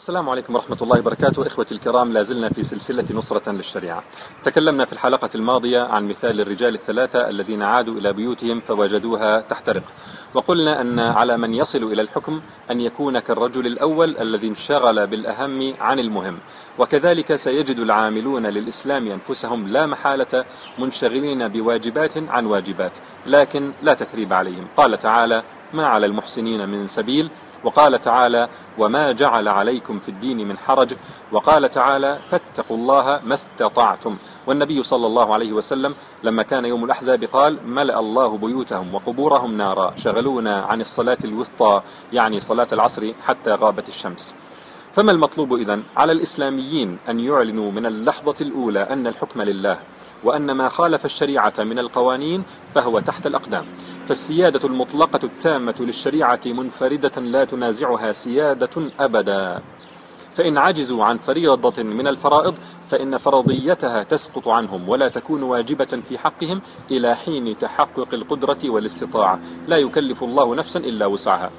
السلام عليكم ورحمة الله وبركاته. إخوتي الكرام لازلنا في سلسلة نصرة للشريعة. تكلمنا في الحلقة الماضية عن مثال الرجال الثلاثة الذين عادوا إلى بيوتهم فوجدوها تحترق. وقلنا أن على من يصل إلى الحكم أن يكون كالرجل الأول الذي انشغل بالأهم عن المهم. وكذلك سيجد العاملون للإسلام أنفسهم لا محالة منشغلين بواجبات عن واجبات لكن لا تثريب عليهم. قال تعالى ما على المحسنين من سبيل؟ وقال تعالى وما جعل عليكم في الدين من حرج وقال تعالى فاتقوا الله ما استطعتم والنبي صلى الله عليه وسلم لما كان يوم الأحزاب قال ملأ الله بيوتهم وقبورهم نارا شغلونا عن الصلاة الوسطى يعني صلاة العصر حتى غابت الشمس فما المطلوب إذن على الإسلاميين أن يعلنوا من اللحظة الأولى أن الحكم لله؟ وأن ما خالف الشريعة من القوانين فهو تحت الأقدام. فالسيادة المطلقة التامة للشريعة منفردة لا تنازعها سيادة أبدا. فإن عجزوا عن فريضة من الفرائض فإن فرضيتها تسقط عنهم ولا تكون واجبة في حقهم إلى حين تحقق القدرة والاستطاعة. لا يكلف الله نفسا إلا وسعها.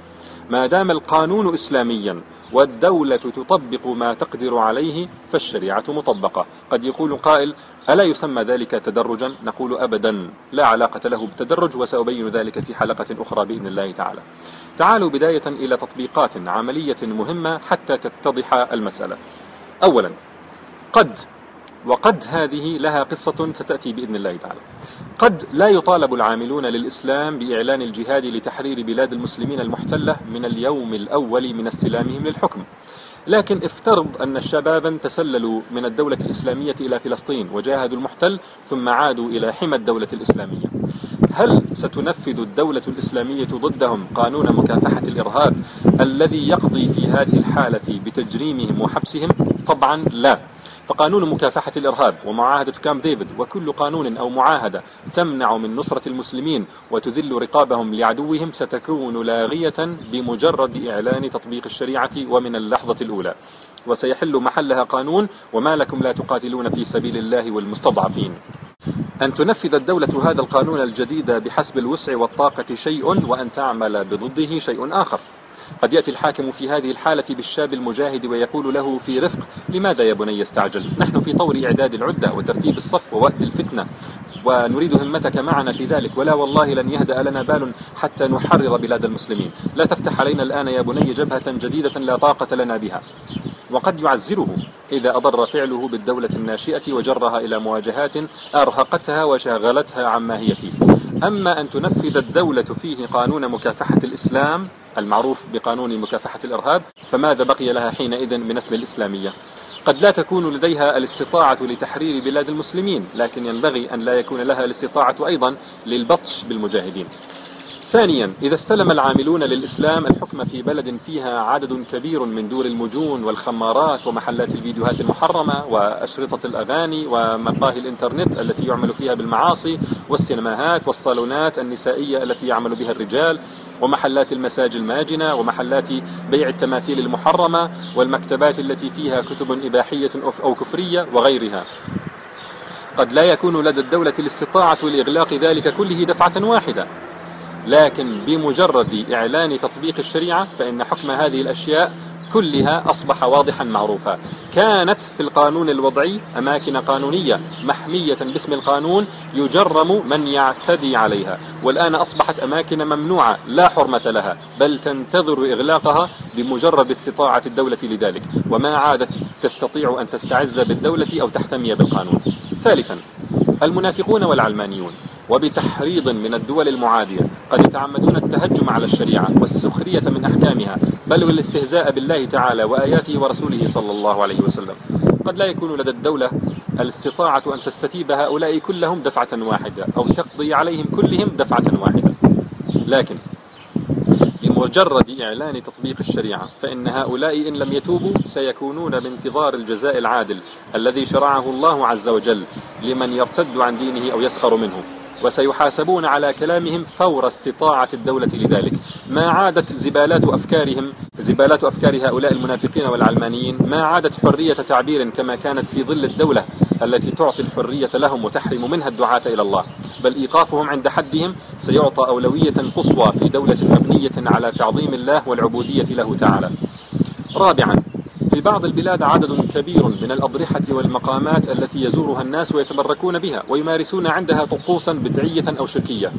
ما دام القانون إسلاميا والدولة تطبق ما تقدر عليه فالشريعة مطبقة. قد يقول قائل ألا يسمى ذلك تدرجا؟ نقول أبدا. لا علاقة له بالتدرج وسأبين ذلك في حلقة أخرى بإذن الله تعالى. تعالوا بداية إلى تطبيقات عملية مهمة حتى تتضح المسألة. أولا قد وقد هذه لها قصة ستأتي بإذن الله تعالى. قد لا يطالب العاملون للإسلام بإعلان الجهاد لتحرير بلاد المسلمين المحتلة من اليوم الأول من استلامهم للحكم. لكن افترض أن شبابا تسللوا من الدولة الإسلامية إلى فلسطين وجاهدوا المحتل ثم عادوا إلى حمى الدولة الإسلامية. هل ستنفذ الدولة الإسلامية ضدهم قانون مكافحة الإرهاب الذي يقضي في هذه الحالة بتجريمهم وحبسهم؟ طبعا لا. فقانون مكافحة الإرهاب ومعاهدة كامب ديفيد وكل قانون أو معاهدة تمنع من نصرة المسلمين وتذل رقابهم لعدوهم ستكون لاغية بمجرد إعلان تطبيق الشريعة ومن اللحظة الأولى. وسيحل محلها قانون وما لكم لا تقاتلون في سبيل الله والمستضعفين. أن تنفذ الدولة هذا القانون الجديد بحسب الوسع والطاقة شيء وأن تعمل بضده شيء آخر. قد يأتي الحاكم في هذه الحالة بالشاب المجاهد ويقول له في رفق لماذا يا بني استعجلت نحن في طور إعداد العدة وترتيب الصف ووقت الفتنة ونريد همتك معنا في ذلك ولا والله لن يهدأ لنا بال حتى نحرر بلاد المسلمين. لا تفتح علينا الآن يا بني جبهة جديدة لا طاقة لنا بها. وقد يعزره إذا أضر فعله بالدولة الناشئة وجرها إلى مواجهات أرهقتها وشاغلتها عما هي فيه. أما أن تنفذ الدولة فيه قانون مكافحة الإسلام المعروف بقانون مكافحة الإرهاب فماذا بقي لها حينئذ من اسم الإسلامية؟ قد لا تكون لديها الاستطاعة لتحرير بلاد المسلمين لكن ينبغي أن لا يكون لها الاستطاعة أيضا للبطش بالمجاهدين. ثانيا إذا استلم العاملون للإسلام الحكم في بلد فيها عدد كبير من دور المجون والخمارات ومحلات الفيديوهات المحرمة وأشرطة الأغاني ومقاهي الإنترنت التي يعمل فيها بالمعاصي والسينماهات والصالونات النسائية التي يعمل بها الرجال ومحلات المساج الماجنة ومحلات بيع التماثيل المحرمة والمكتبات التي فيها كتب إباحية أو كفرية وغيرها. قد لا يكون لدى الدولة الاستطاعة لإغلاق ذلك كله دفعة واحدة. لكن بمجرد إعلان تطبيق الشريعة فإن حكم هذه الأشياء كلها أصبح واضحا معروفا. كانت في القانون الوضعي أماكن قانونية محمية باسم القانون يجرم من يعتدي عليها. والآن أصبحت أماكن ممنوعة لا حرمة لها بل تنتظر إغلاقها بمجرد استطاعة الدولة لذلك. وما عادت تستطيع أن تستعز بالدولة أو تحتمي بالقانون. ثالثا المنافقون والعلمانيون. وبتحريض من الدول المعادية. قد يتعمدون التهجم على الشريعة والسخرية من أحكامها بل والاستهزاء بالله تعالى وآياته ورسوله صلى الله عليه وسلم. قد لا يكون لدى الدولة الاستطاعة أن تستتيب هؤلاء كلهم دفعة واحدة أو تقضي عليهم كلهم دفعة واحدة. لكن بمجرد إعلان تطبيق الشريعة فإن هؤلاء إن لم يتوبوا سيكونون بانتظار الجزاء العادل الذي شرعه الله عز وجل لمن يرتد عن دينه أو يسخر منه. وسيحاسبون على كلامهم فور استطاعة الدولة لذلك. ما عادت زبالات أفكارهم زبالات أفكار هؤلاء المنافقين والعلمانيين ما عادت حرية تعبير كما كانت في ظل الدولة التي تعطي الحرية لهم وتحرم منها الدعاة إلى الله. بل إيقافهم عند حدهم سيعطى أولوية قصوى في دولة مبنية على تعظيم الله والعبودية له تعالى. رابعا في بعض البلاد عدد كبير من الأضرحة والمقامات التي يزورها الناس ويتبركون بها ويمارسون عندها طقوسا بدعية أو شركية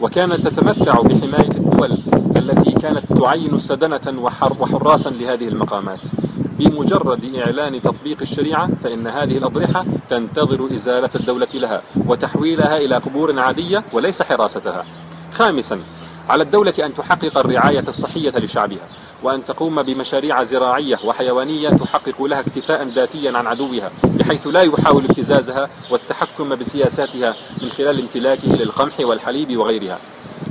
وكانت تتمتع بحماية الدول التي كانت تعين سدنة وحراسا لهذه المقامات. بمجرد إعلان تطبيق الشريعة فإن هذه الأضرحة تنتظر إزالة الدولة لها وتحويلها إلى قبور عادية وليس حراستها. خامسا على الدولة أن تحقق الرعاية الصحية لشعبها وأن تقوم بمشاريع زراعية وحيوانية تحقق لها اكتفاء ذاتيا عن عدوها بحيث لا يحاول ابتزازها والتحكم بسياساتها من خلال امتلاكه للقمح والحليب وغيرها.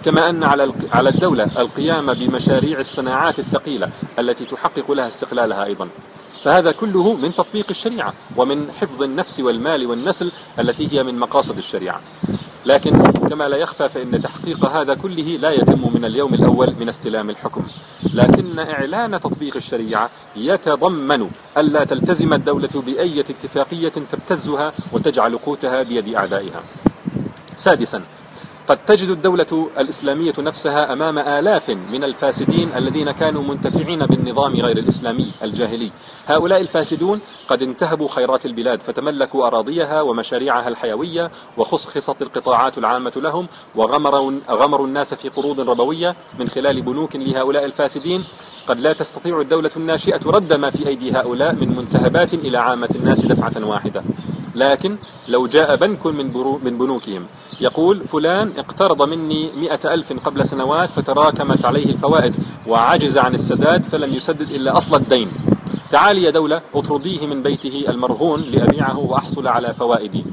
كما أن على على الدولة القيام بمشاريع الصناعات الثقيلة التي تحقق لها استقلالها أيضا. فهذا كله من تطبيق الشريعة ومن حفظ النفس والمال والنسل التي هي من مقاصد الشريعة. لكن كما لا يخفى فإن تحقيق هذا كله لا يتم من اليوم الأول من استلام الحكم. لكن إعلان تطبيق الشريعة يتضمن ألا تلتزم الدولة بأية اتفاقية تبتزها وتجعل قوتها بيد أعدائها. سادسا قد تجد الدولة الإسلامية نفسها أمام آلاف من الفاسدين الذين كانوا منتفعين بالنظام غير الإسلامي الجاهلي. هؤلاء الفاسدون قد انتهبوا خيرات البلاد فتملكوا أراضيها ومشاريعها الحيوية وخصخصت القطاعات العامة لهم وغمروا غمروا الناس في قروض ربوية من خلال بنوك لهؤلاء الفاسدين. قد لا تستطيع الدولة الناشئة رد ما في أيدي هؤلاء من منتهبات إلى عامة الناس دفعة واحدة. لكن لو جاء بنك من, من بنوكهم. يقول فلان اقترض مني مئة ألف قبل سنوات فتراكمت عليه الفوائد وعجز عن السداد فلم يسدد إلا أصل الدين. تعالي يا دولة اطرديه من بيته المرهون لأبيعه وأحصل على فوائدي.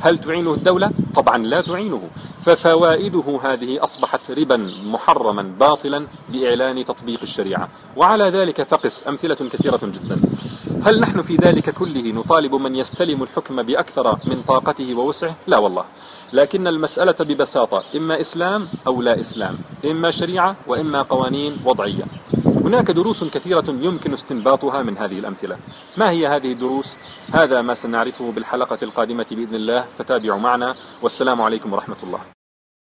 هل تعينه الدولة؟ طبعا لا تعينه. ففوائده هذه أصبحت ربا محرما باطلا بإعلان تطبيق الشريعة. وعلى ذلك فقس أمثلة كثيرة جدا. هل نحن في ذلك كله نطالب من يستلم الحكم بأكثر من طاقته ووسعه؟ لا والله. لكن المسألة ببساطة إما إسلام أو لا إسلام إما شريعة وإما قوانين وضعية. هناك دروس كثيرة يمكن استنباطها من هذه الأمثلة. ما هي هذه الدروس؟ هذا ما سنعرفه بالحلقة القادمة بإذن الله فتابعوا معنا. والسلام عليكم ورحمة الله.